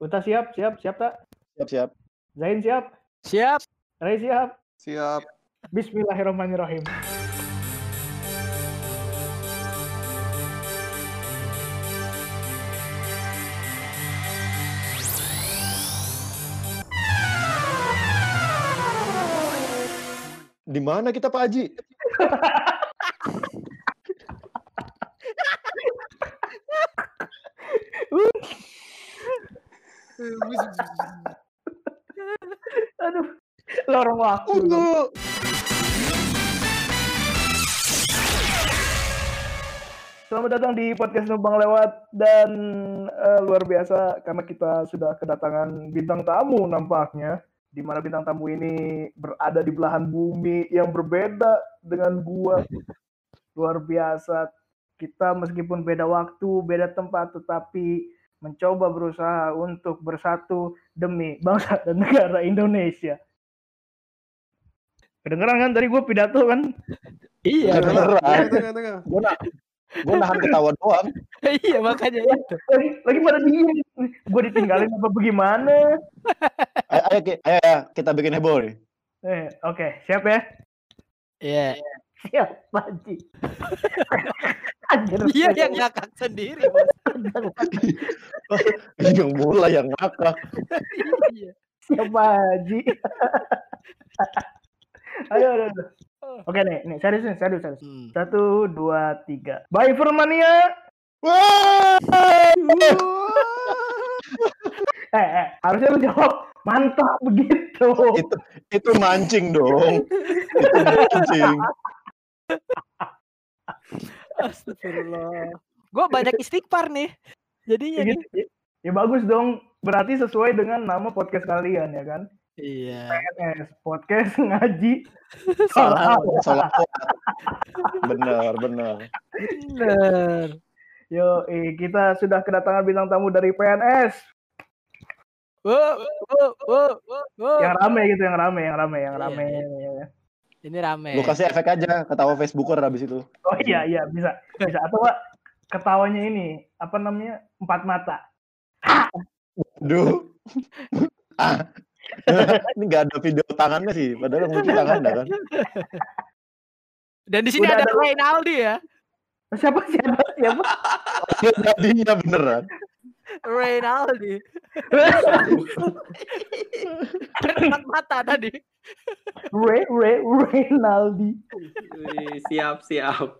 Uta siap, siap, siap tak? Siap, siap. Zain siap? Siap. Ray siap? Siap. Bismillahirrahmanirrahim. Di mana kita Pak Haji? Aduh, lorong waktu. Selamat datang di podcast Numpang Lewat dan eh, luar biasa karena kita sudah kedatangan bintang tamu nampaknya di mana bintang tamu ini berada di belahan bumi yang berbeda dengan gua. Luar biasa. Kita meskipun beda waktu, beda tempat tetapi mencoba berusaha untuk bersatu demi bangsa dan negara Indonesia. Kedengeran kan tadi gue pidato kan? Iya. Kedengeran. Gue nah, gue nahan ketawa doang. iya makanya itu. lagi, lagi pada diem gue ditinggalin apa bagaimana Ayo, ayo, ayo, ayo, kita bikin heboh nih. eh oke siap ya Iya. siap Panji Anjir, Iya yang ngakak sendiri. Bos. Yang mulai yang ngakak. Iya. siap Panji ayo, ayo, ayo. oke nih nih serius nih serius serius Hmm. satu dua tiga bye Firmania Wah! eh, eh harusnya lu jawab mantap begitu itu itu mancing dong. Itu mancing. Astagfirullah. Gue banyak istighfar nih. Jadinya ya, nih. gitu. Ya, ya bagus dong berarti sesuai dengan nama podcast kalian ya kan Iya. PNS podcast ngaji Salah. Salawat. Bener, bener. Bener. Yo, eh, kita sudah kedatangan bintang tamu dari PNS. Wow, wow, wow, wow, wow. Yang rame gitu, yang rame, yang rame, yang Iya, rame. Ini rame. Lu kasih efek aja, ketawa Facebooker habis itu. Oh iya, iya, bisa. Bisa. Atau Pak, ketawanya ini, apa namanya? Empat mata. Duh. ah. Ini nggak ada video tangannya sih, padahal mungkin tangannya kan. Dan di sini Udah ada ada- Reynaldi ya. Siapa, siapa, siapa? Jadinya beneran. Reynaldi. Empat mata tadi. Re, Re, Renaldi. Wih, siap siap.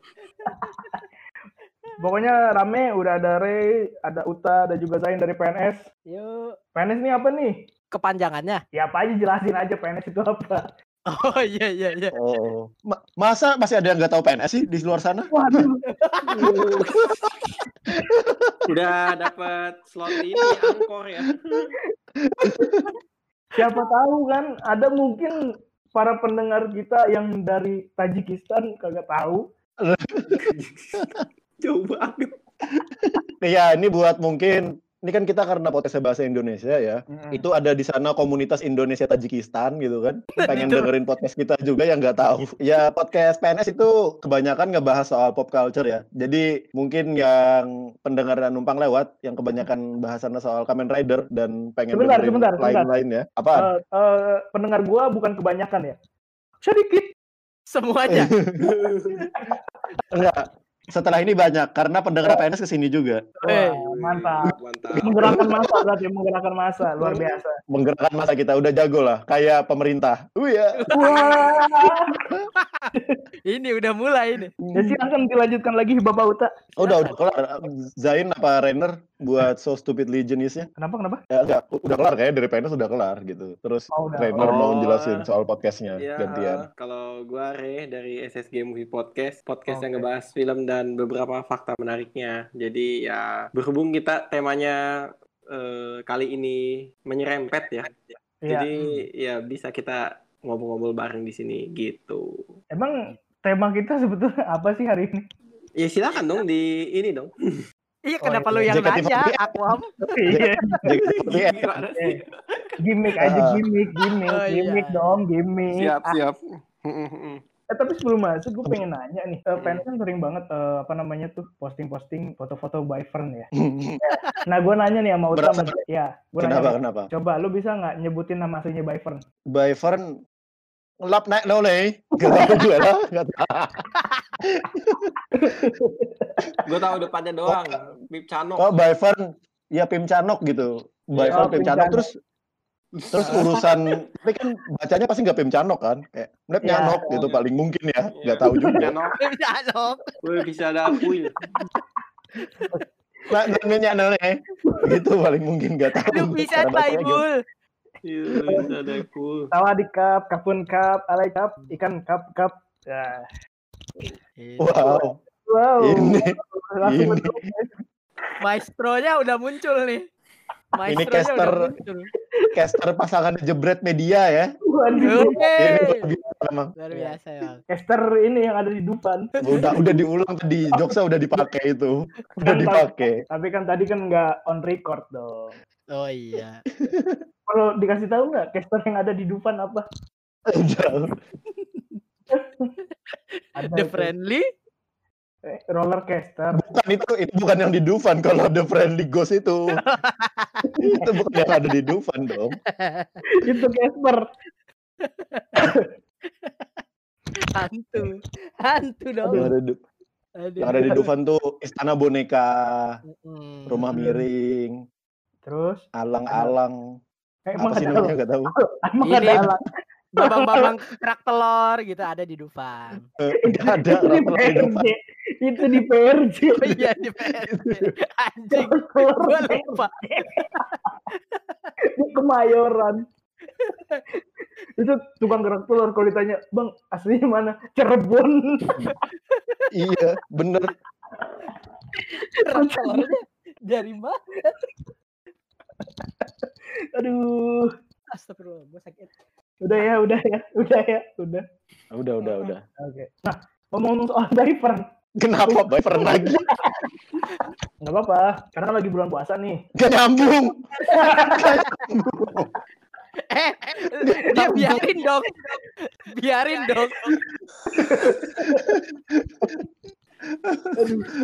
Pokoknya rame, udah ada Re, ada Uta, ada juga Zain dari PNS. Yuk. PNS ini apa nih? Kepanjangannya. Ya apa aja jelasin aja PNS itu apa. Oh iya iya iya. Oh. Ma- masa masih ada yang nggak tahu PNS sih di luar sana? Waduh, Udah dapat slot ini angkor ya. siapa tahu kan ada mungkin para pendengar kita yang dari Tajikistan kagak tahu. Jauh banget. Iya, ini buat mungkin ini kan kita karena podcastnya bahasa Indonesia ya. Itu ada di sana komunitas Indonesia Tajikistan gitu kan. Pengen Itu. dengerin podcast kita juga yang nggak tahu. Ya podcast PNS itu kebanyakan ngebahas soal pop culture ya. Jadi mungkin yang pendengar dan numpang lewat yang kebanyakan bahasannya soal Kamen Rider dan pengen Sebentar, dengerin sebentar, lain-lain ya. Apa? Eh, eh, pendengar gua bukan kebanyakan ya. Sedikit. Semuanya. Enggak. Setelah ini banyak karena pendengar PNS ke sini juga. Eh. Wah, mantap. Mantap. Menggerakkan masa berarti menggerakkan masa luar biasa. Menggerakkan masa kita udah jago lah, kayak pemerintah. Oh iya. Wah. ini udah mulai ini. Ya silahkan dilanjutkan lagi Bapak Uta. Oh, udah udah kelar. Zain apa Renner buat So Stupid Legionist-nya? Kenapa kenapa? Ya enggak, udah kelar kayaknya dari PNS udah kelar gitu. Terus Oh, udah. Renner mau Oh. jelasin soal podcastnya Ya, gantian. kalau gua Re dari SSG Movie Podcast, podcast yang Oke. ngebahas film dan beberapa fakta menariknya. Jadi ya berhubung kita temanya eh, kali ini menyerempet ya. Iya. Jadi ya bisa kita ngobrol-ngobrol bareng di sini gitu. Emang tema kita sebetulnya apa sih hari ini? Ya silakan dong di ini dong. Iya Oh, kenapa iya. lu yang JKT48? nanya? Iya, ya, Gimana eh, sih? gimmick aja Ah. gimmick, gimmick, Oh, iya. gimmick dong, gimmick. Siap, Ah, siap. Eh, tapi sebelum masuk, gue pengen nanya nih. Eh, fans kan sering banget eh, apa namanya tuh posting-posting foto-foto by Fern ya. Nah, gue nanya nih sama Uta, Berasa- sama- ya, gue nanya. kenapa nih, kenapa? Coba lu bisa nggak nyebutin nama aslinya by Fern? By Fern ngelap naik lo nih. Gak tahu gue lah. Gak tahu. Gue tahu depannya doang. Bib Canok. Oh, by Fern ya Pim Canok gitu. By Iya. Fern Oh, Pim Pim Canok Canok. terus terus urusan tapi kan bacanya pasti nggak Pim Canok kan kayak Nep Iya. Nyanok gitu Iya. paling mungkin ya Iya. nggak tahu juga Canok. Janok. Gue bisa ada akui. nah namanya nih gitu paling mungkin nggak tahu Aduh, bisa bacanya Iya, cool. Sawadee Cup, Kapun Cup, Alay Cup, Ikan Cup, Cup. Ya. wow Wow. ini Langsung ini. Maestronya udah muncul nih. Maestronya caster. udah muncul. caster pasangan jebret media ya Waduh. ini Oke. luar biasa emang Luar biasa ya. Caster ini yang ada di Dupan. udah udah diulang tadi jokesnya udah dipakai itu udah Kan dipakai Tapi kan tadi kan nggak on record dong. Oh iya. Perlu dikasih tahu nggak caster yang ada di Dupan apa? Ada The itu. Friendly. Eh, roller caster. bukan itu itu bukan yang di Dufan kalau The Friendly Ghost itu itu bukan yang ada di Dufan dong itu caster. Hantu. Hantu dong. yang ada di, Aduh. yang ada di Dufan tuh Istana Boneka Mm-mm. Rumah Miring Terus Alang-alang emang apa sih ada namanya nggak tahu emang Ini- ada alat. Babang-babang kerak telur gitu ada di Dufan. Nggak ada itu di PRJ. Itu di PRJ. Oh iya di PRJ. Anjing. Gue lupa. di Kemayoran. itu tukang gerak telur kalau ditanya, "Bang, aslinya mana?" Cirebon. iya bener Kerak telurnya dari mana? Aduh. Astagfirullah, gue sakit. Udah ya, udah ya, udah ya, udah. udah udah udah Oke. Nah, ngomong soal diaper, kenapa Bay pernah lagi nggak apa-apa, karena lagi bulan puasa nih. gak nyambung Eh, dia biarin dong. Biarin dong.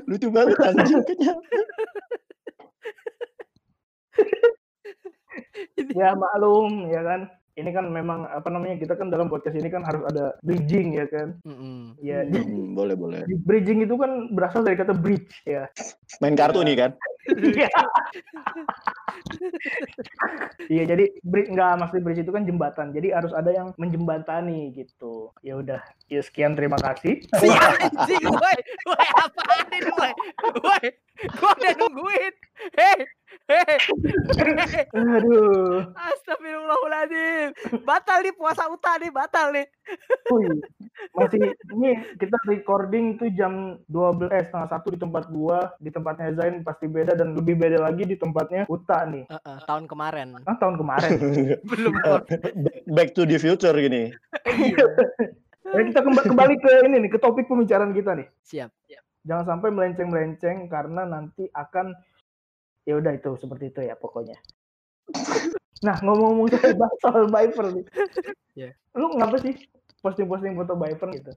lucu banget anjing Ya maklum, ya kan. Ini kan memang apa namanya kita kan dalam podcast ini kan harus ada bridging ya kan. Mm-mm. Ya, di, Hmm, boleh boleh bridging itu kan berasal dari kata bridge ya. main kartu nih kan Iya. Iya, jadi bridge nggak maksud bridge itu kan jembatan. Jadi harus ada yang menjembatani gitu. Ya udah, ya sekian terima kasih. Si anjing, woi. Woi, apaan ini, woi? Woi, gua udah nungguin. Hei. Aduh. Astagfirullahaladzim. Batal nih puasa uta nih, batal nih. Wih, masih ini kita recording tuh jam 12 eh, setengah satu di tempat gua, di tempatnya Zain pasti beda dan lebih beda lagi di tempatnya Uta nih. Heeh, tahun kemarin. Nah, tahun kemarin. Belum. back to the future gini Ya, kita kemba- kembali ke ini nih, ke topik pembicaraan kita nih. Siap. Jangan sampai melenceng-melenceng karena nanti akan ya udah itu seperti itu ya pokoknya. Nah, ngomong-ngomong soal, soal Viper nih. Iya. Lu ngapa sih posting-posting foto Viper gitu?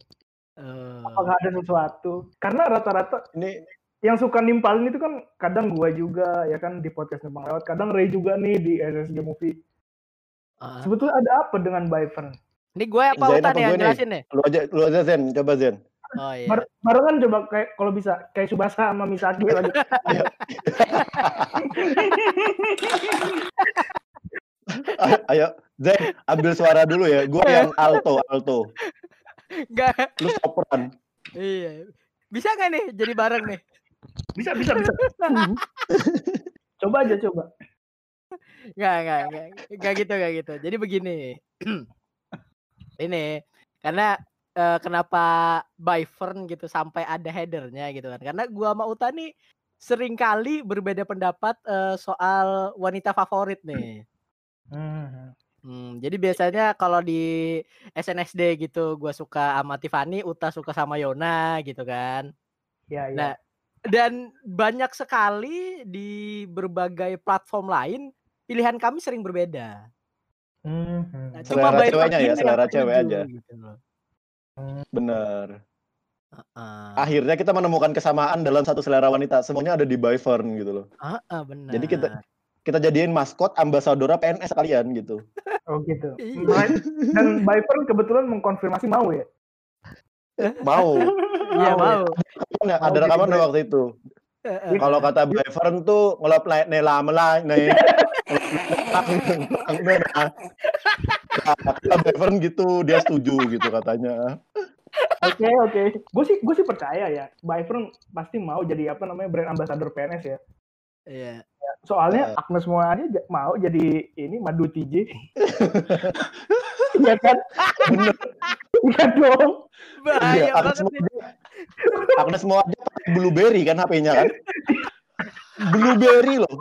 Eh, Apakah ada sesuatu? Karena rata-rata ini yang suka nimpalin itu kan kadang gua juga ya kan di podcast Numpang Lewat, kadang Ray juga nih di SSG Movie. eh. Sebetulnya ada apa dengan Viper? Ini gue apa Zain uta apa nih yang gue nih? jelasin nih? lu aja lu aja Zen coba Zen Oh iya. Bar- barengan coba kayak kalau bisa kayak Subasa sama Misaki lagi. ayo, ayo Zen ambil suara dulu ya gue yang alto alto Enggak. lu sopran Iya. Bisa nggak nih jadi bareng nih? Bisa bisa bisa. coba aja coba. Enggak, enggak, enggak. Enggak gitu, enggak gitu. Jadi begini. Ini karena eh, kenapa by Fern gitu sampai ada headernya gitu kan. Karena gua sama Uta nih sering kali berbeda pendapat eh, soal wanita favorit nih. Hmm. Hmm, jadi biasanya kalau di SNSD gitu gua suka sama Tiffany, Uta suka sama Yona gitu kan. Ya, ya. Nah, dan banyak sekali di berbagai platform lain pilihan kami sering berbeda. Hmm, hmm. Nah, Selera by ceweknya ya, selera yang cewek aja. gitu loh. Bener. Heeh. Akhirnya kita menemukan kesamaan dalam satu selera wanita. Semuanya ada di Byvern gitu loh. Heeh, benar. Jadi kita kita jadiin maskot ambasadora PNS kalian gitu. Oh gitu. Iya. Dan Byvern kebetulan mengkonfirmasi mau ya. Mau. Iya Mau mau. Nah, Mau ada jadi rekaman brand. waktu itu. Heeh. Kalau kata Byvern tuh ngelap naik nela melai nih. Kata Byvern gitu, dia setuju gitu katanya. Oke oke. Gue sih gue sih percaya ya. Byvern pasti mau jadi apa namanya brand ambassador PNS ya. Iya. Soalnya Eh. Agnes Mo aja ja- mau jadi ini madu TJ. Iya kan? Bener. Iya dong. Bahaya Iya, Agnes banget Agnes pakai blueberry kan HP-nya kan. Blueberry loh.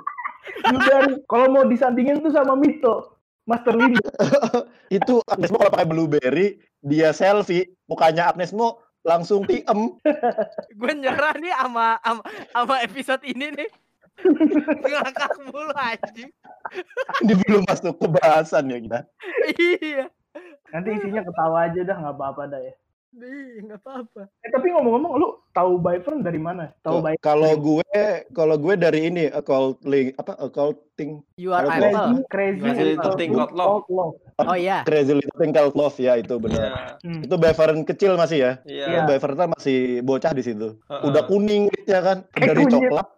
Blueberry. Kalau mau disandingin tuh sama Mito. Master Lindo. Itu Agnes Mo kalau pakai blueberry, dia selfie, mukanya Agnes Mo langsung tiem. Gue nyerah nih sama sama, sama episode ini nih. Ngakak mulu anjing. Ini belum masuk ke bahasan ya kita. Iya. Nanti isinya ketawa aja dah nggak apa-apa dah ya. Ih, nggak apa-apa. Eh, tapi ngomong-ngomong lu tahu Byvern dari mana? Tahu Byvern? Kalau gue, kalau gue dari ini occulting apa occulting You are Crazy. Crazy, Crazy Little Thing Called Love. Oh iya. Crazy Little Thing Called Love ya itu benar. Iya. Hmm. Itu Beveren kecil masih ya. Iya. Iya. Beveren kan masih bocah di situ. Heeh. Udah kuning ya kan, dari coklat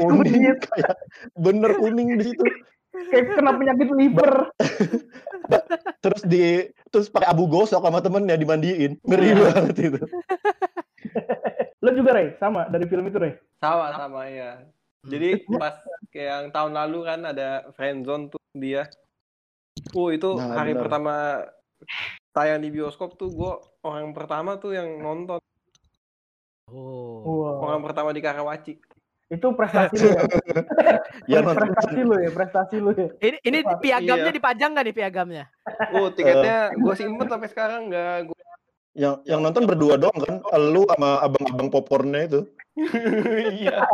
kuning kayak bener kuning di situ. Kayak kena penyakit liver. Terus di terus pakai abu gosok sama temennya dimandiin. Ngeri Iya. banget itu. Lo juga Rey, sama dari film itu Rey. Sama sama ya. Jadi pas kayak yang tahun lalu kan ada friendzone tuh dia. Oh itu Nah, hari benar. pertama tayang di bioskop tuh gue orang pertama tuh yang nonton. Oh. Wow. Orang pertama di Karawaci. Itu prestasi lo ya. Ya prestasi lo ya, prestasi lo ya. Ini ini Iya. piagamnya dipajang nggak nih piagamnya? Oh tiketnya gue simpen sampai sekarang nggak gue. yang yang nonton berdua doang kan. Lu sama abang-abang popornya itu. Iya.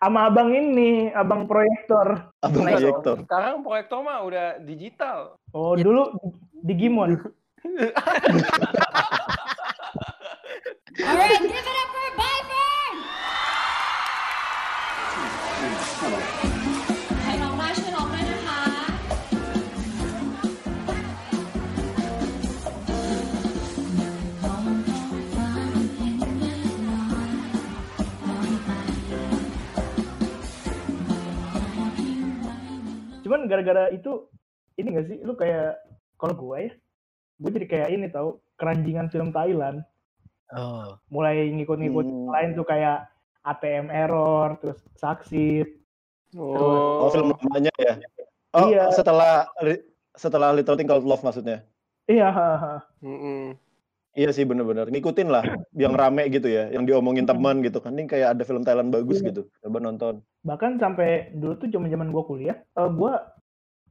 Sama abang ini, abang proyektor. Abang Nah, proyektor. Sekarang proyektor mah udah digital. Oh, dulu di Gimon. Alright, give it up for! Cuman gara-gara itu ini gak sih lu kayak kalau gue ya, gue jadi kayak ini tahu keranjingan film Thailand. Oh. Mulai ngikut-ngikut Hmm. lain tuh kayak ATM Error, terus Saksit. Oh, Oh, film namanya ya. Oh, Iya. setelah setelah Little Thing Called Love maksudnya. Iya, haha. Mm-mm. Iya sih bener-bener ngikutin lah yang rame gitu ya, yang diomongin teman gitu kan. Ini kayak ada film Thailand bagus Iya. gitu. Coba nonton. bahkan sampai dulu tuh zaman-zaman gue kuliah, eh gue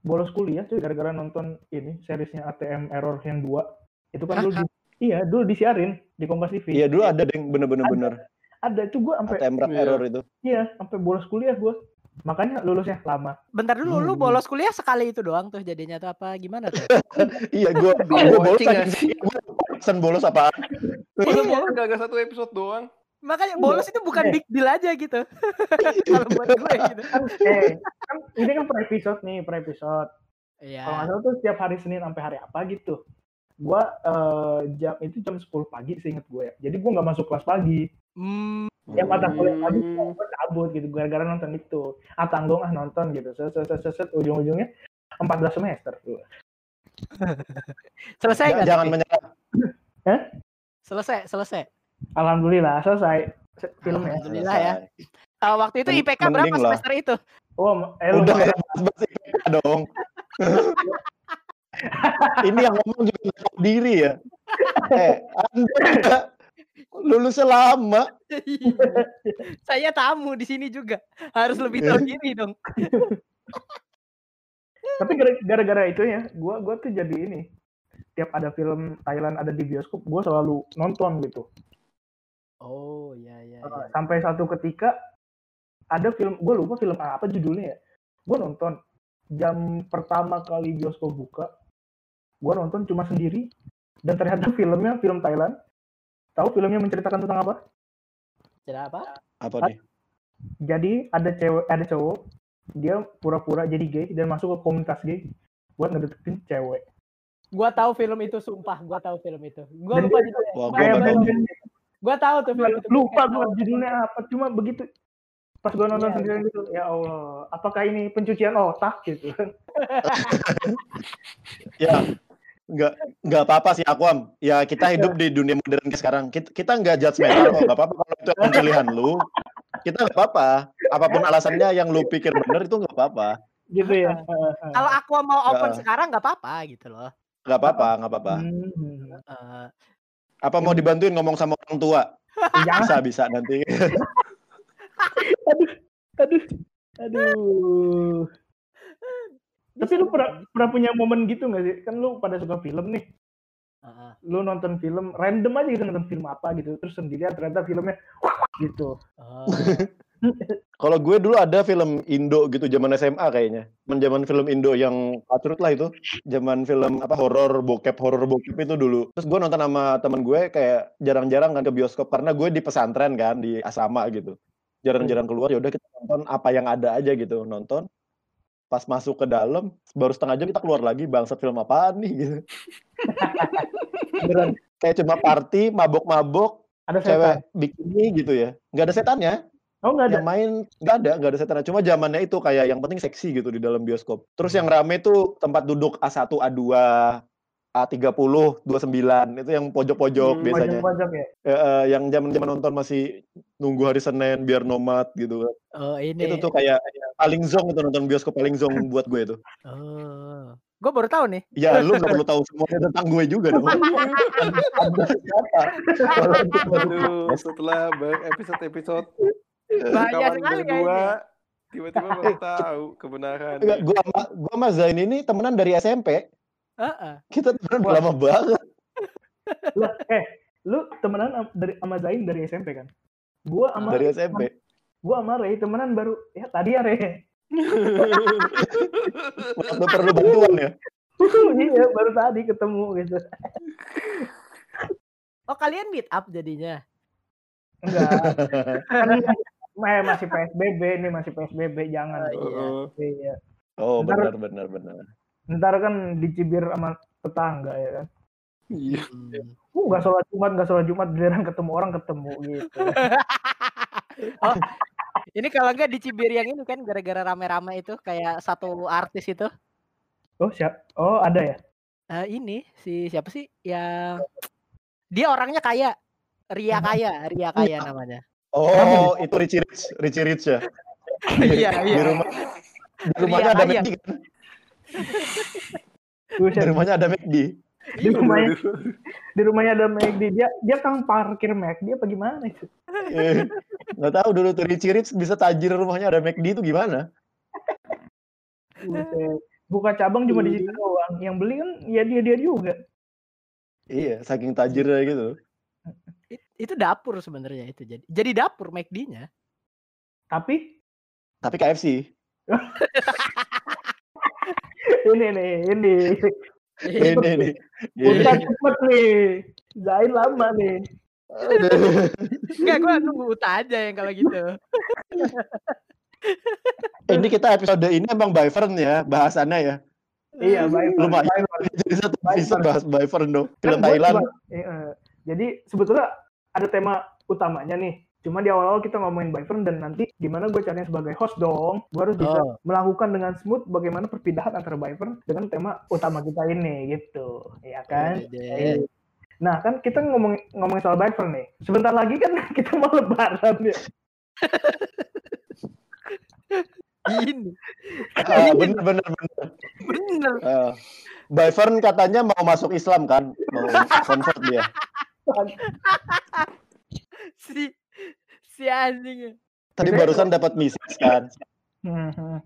bolos kuliah tuh gara-gara nonton ini seriesnya ATM Error yang dua. Itu kan dulu di- iya dulu disiarin di Kompas TV. Iya dulu ada deng bener-bener bener. Ada itu gue sampai ATM Iya. Error itu. iya sampai bolos kuliah gue. Makanya lulusnya lama. Bentar dulu, lu Hmm. bolos kuliah sekali itu doang tuh jadinya tuh apa gimana tuh? Iya gua Binge gua bolos sih. Sen bolos apaan? Masa bolos gak satu episode doang? Makanya bolos itu bukan big deal aja gitu. Kalau buat gue gitu. Kan, eh, kan ini kan per episode nih, per episode. Iya. Kalau nggak salah tuh setiap hari Senin sampai hari apa gitu. Gua eh, jam itu jam 10 pagi seinget gue ya. Jadi gue nggak masuk kelas pagi. Hmm, Yang mata kuliah pagi gue cabut gitu gara-gara nonton itu. Ah tanggung ah nonton gitu. Set set set set, set. ujung-ujungnya 14 semester tuh. Selesai nggak? Jangan menyerah. Selesai, selesai. Alhamdulillah selesai se- filmnya. Alhamdulillah ya. Selesai. Ah, waktu itu IPK mending berapa lah. semester itu? Oh, eh Udah ya, bahas IPK dong. Ini yang ngomong juga nggak tahu diri ya. Eh, Anda lulusnya lama. Saya tamu di sini juga. Harus lebih tahu diri dong. Tapi gara- gara-gara itu ya, gua gua tuh jadi ini. Tiap ada film Thailand ada di bioskop, gua selalu nonton gitu. Oh, iya iya. Uh, sampai satu ketika ada film gue lupa film apa judulnya ya gue nonton jam pertama kali bioskop buka gue nonton cuma sendiri dan ternyata filmnya film Thailand Tahu filmnya menceritakan tentang apa? Jadi apa? Apa nih? Jadi ada cewek, ada cowok, dia pura-pura jadi gay dan masuk ke komunitas gay buat ngedeketin cewek. Gua tahu film itu sumpah, gua tahu film itu. Gua Dan lupa dia- judulnya. Wah, Gua gua Gua tahu tuh film itu. lupa tahu. judulnya apa cuma begitu pas gue nonton Iya, sendirian gitu ya Allah apakah ini pencucian otak gitu Ya, nggak nggak apa-apa sih aku am. Ya kita hidup di dunia modern sekarang. Kita, kita nggak judgmental kok. Nggak apa-apa kalau itu pilihan lu. Kita nggak apa-apa. Apa pun alasannya yang lu pikir bener itu nggak apa-apa. gitu ya Kalau aku mau open Ya. sekarang nggak apa-apa gitu loh. Nggak apa-apa, nggak apa-apa. Hmm. Eh, Apa mau dibantuin ngomong sama orang tua? jangan Bisa bisa nanti. aduh aduh aduh tapi lu pernah, pernah punya momen gitu nggak sih kan lu pada suka film nih. Lu nonton film random aja gitu nonton film apa gitu terus sendirian ternyata filmnya gitu Oh. Kalau gue dulu ada film Indo gitu zaman SMA kayaknya. Zaman film Indo yang patrut lah itu. Zaman film apa horor bokep horor bokep itu dulu. Terus gue nonton sama teman gue kayak jarang-jarang kan ke bioskop karena gue di pesantren kan di asrama gitu. Jarang-jarang keluar ya udah kita nonton apa yang ada aja gitu nonton. Pas masuk ke dalam baru setengah jam kita keluar lagi bangsat film apaan nih gitu. beneran Kayak cuma party, mabok-mabok, ada cewek setan bikini gitu ya. Nggak ada setannya. oh nggak ada yang main nggak ada nggak ada setan cuma zamannya itu kayak yang penting seksi gitu di dalam bioskop terus yang rame tuh tempat duduk A1 A2 A30 29 itu yang pojok-pojok Hmm, biasanya pajak-pajak ya Eh, eh, yang zaman-zaman nonton masih nunggu hari Senin biar nomad gitu Oh ini. itu tuh kayak kayak paling zong itu nonton bioskop paling zong buat gue itu Oh. Gue baru tahu nih. ya lu nggak perlu tahu semuanya tentang gue juga dong. Aduh, setelah episode-episode Banyak rekaman sekali berdua, tiba-tiba baru tahu kebenaran. Enggak, gua sama gua sama Zain ini temenan dari SMP Heeh. kita temenan udah lama banget. Lah, eh lu temenan dari sama Zain dari SMP kan? Gua sama dari SMP gua sama Ray temenan baru ya tadi ya Ray Waktu perlu bantuan ya iya baru tadi ketemu gitu Oh kalian meet up jadinya. enggak kan masih PSBB nih masih PSBB jangan Oh, iya. Heeh. iya Oh Ntar- benar benar benar. ntar kan dicibir sama tetangga ya kan Iya. Uh nggak sholat jumat nggak sholat jumat giliran ketemu orang ketemu gitu oh, ini kalau enggak di Cibir yang ini kan gara-gara rame-rame itu kayak satu artis itu. oh siap oh ada ya Eh, ini si siapa sih yang dia orangnya kaya, Ria kaya, Ria kaya namanya. Oh itu Richie Rich, Richie Rich ya. Iya Di rumah di rumahnya Ria ada. McD kan? Di rumahnya ada McD. Di rumahnya di rumahnya ada McD dia dia kang parkir McD apa gimana itu? Eh, Nggak tahu dulu tuh Richie Rich bisa tajir rumahnya ada McD itu gimana? Buka cabang cuma di situ doang. Yang beli kan ya dia dia juga. Iya, saking tajirnya gitu. It- itu dapur sebenarnya itu. Jadi jadi dapur McD-nya. tapi? Tapi KFC. ini nih ini Ini nih. udah Ini. cepet nih Zain lama nih. Enggak, gua nunggu Uta aja yang kalau gitu. Ini kita episode ini emang Byvern ya bahasannya ya. iya baik Lumayan jadi satu episode bahas Byvern dong. Film Kan Thailand. eh, jadi sebetulnya ada tema utamanya nih. Cuma di awal-awal kita ngomongin Byvern dan nanti gimana gue caranya sebagai host dong. Gue harus bisa Oh. melakukan dengan smooth bagaimana perpindahan antara Byvern dengan tema utama kita ini gitu. Ya kan? Iya. Nah kan kita ngomong ngomongin soal Byvern nih. Sebentar lagi kan kita mau lebaran ya. Ini Ah, bener bener bener. bener. Uh, katanya mau masuk Islam kan, mau convert dia. Si si anjing. Tadi barusan dapat misi kan Hmm, hmm.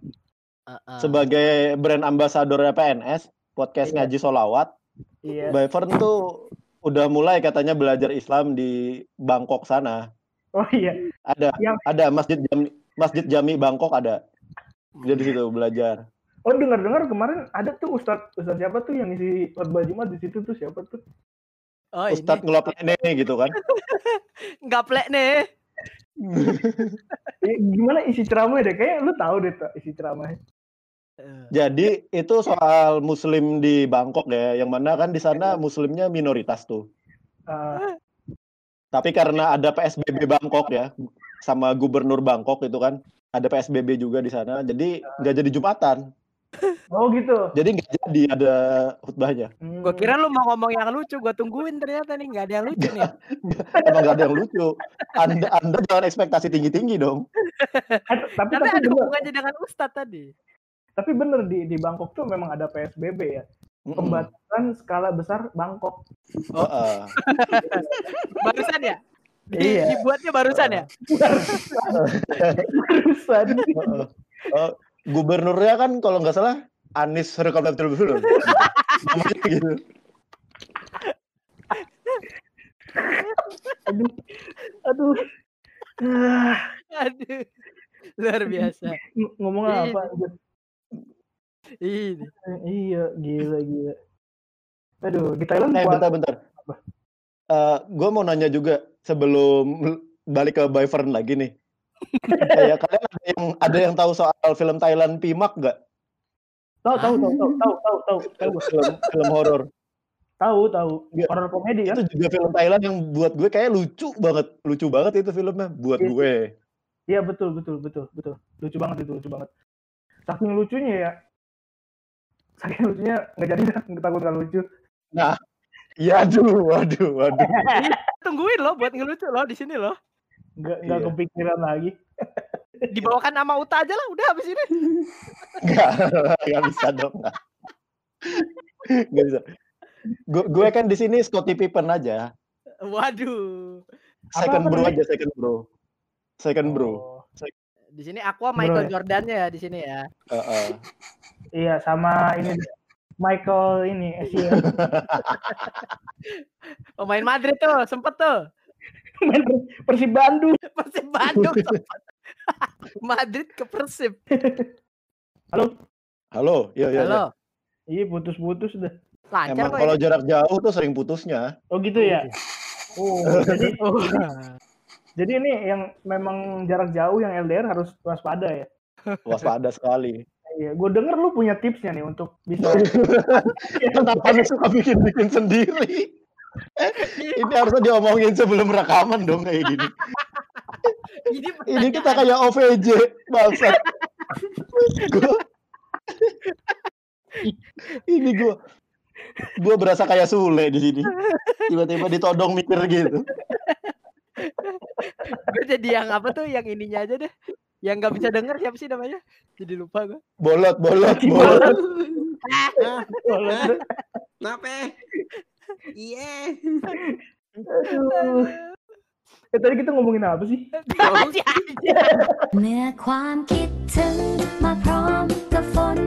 Heeh. sebagai brand ambassador PNS podcast Iya. ngaji solawat. Iya. Byvern tuh udah mulai katanya belajar Islam di Bangkok sana. Oh iya. Ada Yang- ada masjid Jami, masjid Jami Bangkok ada. Dia di situ belajar. Oh dengar-dengar kemarin ada tuh Ustadz Ustadz siapa tuh yang isi khotbah Jumat di situ tuh siapa tuh? Oh ini Ustadz ngeloplek nih gitu kan. nggak plek nih. Eh, gimana isi ceramahnya deh? Kayaknya lu tahu deh tuh isi ceramahnya. Eh, Jadi itu soal muslim di Bangkok ya, yang mana kan di sana muslimnya minoritas tuh. Ah, Tapi karena ada PSBB Bangkok ya, sama gubernur Bangkok itu kan, ada PSBB juga di sana, jadi nggak jadi Jumatan. Oh gitu. Jadi nggak jadi ada khutbahnya. Hmm. Gua kira lu mau ngomong yang lucu, gua tungguin ternyata nih nggak ada yang lucu nih. Emang nggak ada yang lucu. Anda, anda jangan ekspektasi tinggi-tinggi dong. Eh, tapi Karena tapi ada hubungannya dengan Ustadz tadi. tapi bener di di Bangkok tuh memang ada PSBB ya. Pembatasan skala besar Bangkok. Heeh. Barusan ya? Di, Iya. Dibuatnya barusan ya? Barusan. Heeh. Eh, gubernurnya kan kalau nggak salah Anies Rekomendasi dulu. Namanya gitu. aduh. Aduh. Aduh. Luar biasa. ng- ngomong Iya. apa? Ini. Iya, gila gila. Aduh, di Thailand Eh puasa- bentar-bentar. Eh gue mau nanya juga sebelum balik ke Byvern lagi nih. Kayak kalian ada yang ada yang tahu soal film Thailand Pimak gak? Tahu tahu tahu tahu tahu tahu tahu tahu film film horor. Tahu tahu iya. horor komedi ya Itu juga film Thailand yang buat gue kayak lucu banget, lucu banget itu filmnya buat ya. gue. Iya betul betul betul betul lucu banget itu lucu banget. Saking lucunya ya, saking lucunya nggak jadi takut nggak lucu. Nah, iya aduh, waduh, waduh. Tungguin lo buat ngelucu lo di sini lo Nggak nggak Iya. kepikiran lagi. Dibawakan nama Uta aja lah udah habis ini. Nggak, nggak bisa dong. Nggak, Nggak bisa. Gue, gue kan di sini Scottie Pippen aja. Waduh. Second apa bro aja, second bro. Second bro. Oh, Di sini Aqua Michael Bro ya? Jordannya ya di sini ya. Heeh. iya sama ini Michael ini. Pemain Madrid tuh sempet tuh. main Persib Bandung. Persib Bandung. Madrid ke Persib. Halo, iya iya. iya. Halo. Iya putus-putus dah. Lancar Emang kok kalau jarak jauh tuh sering putusnya. Oh gitu ya. Oh jadi Oh. jadi ini yang memang jarak jauh yang LDR harus waspada ya. Waspada sekali. Iya, gue denger lu punya tipsnya nih untuk bisa Kenapa lu suka bikin-bikin sendiri? Eh, ini harusnya diomongin sebelum rekaman dong kayak gini. Ini, Ini kita kayak OVJ, bangsat. Gua- ini gua gua berasa kayak Sule di sini. Tiba-tiba ditodong mikir gitu. gue jadi yang apa tuh yang ininya aja deh. Yang nggak bisa denger siapa sih namanya? Jadi lupa gue. Bolot, bolot, bolot. Kenapa? Iya. Aduh. Eh, tadi kita ngomongin apa sih? Aja, aja. เมื่อความคิดถึงมาพร้อมกับฝน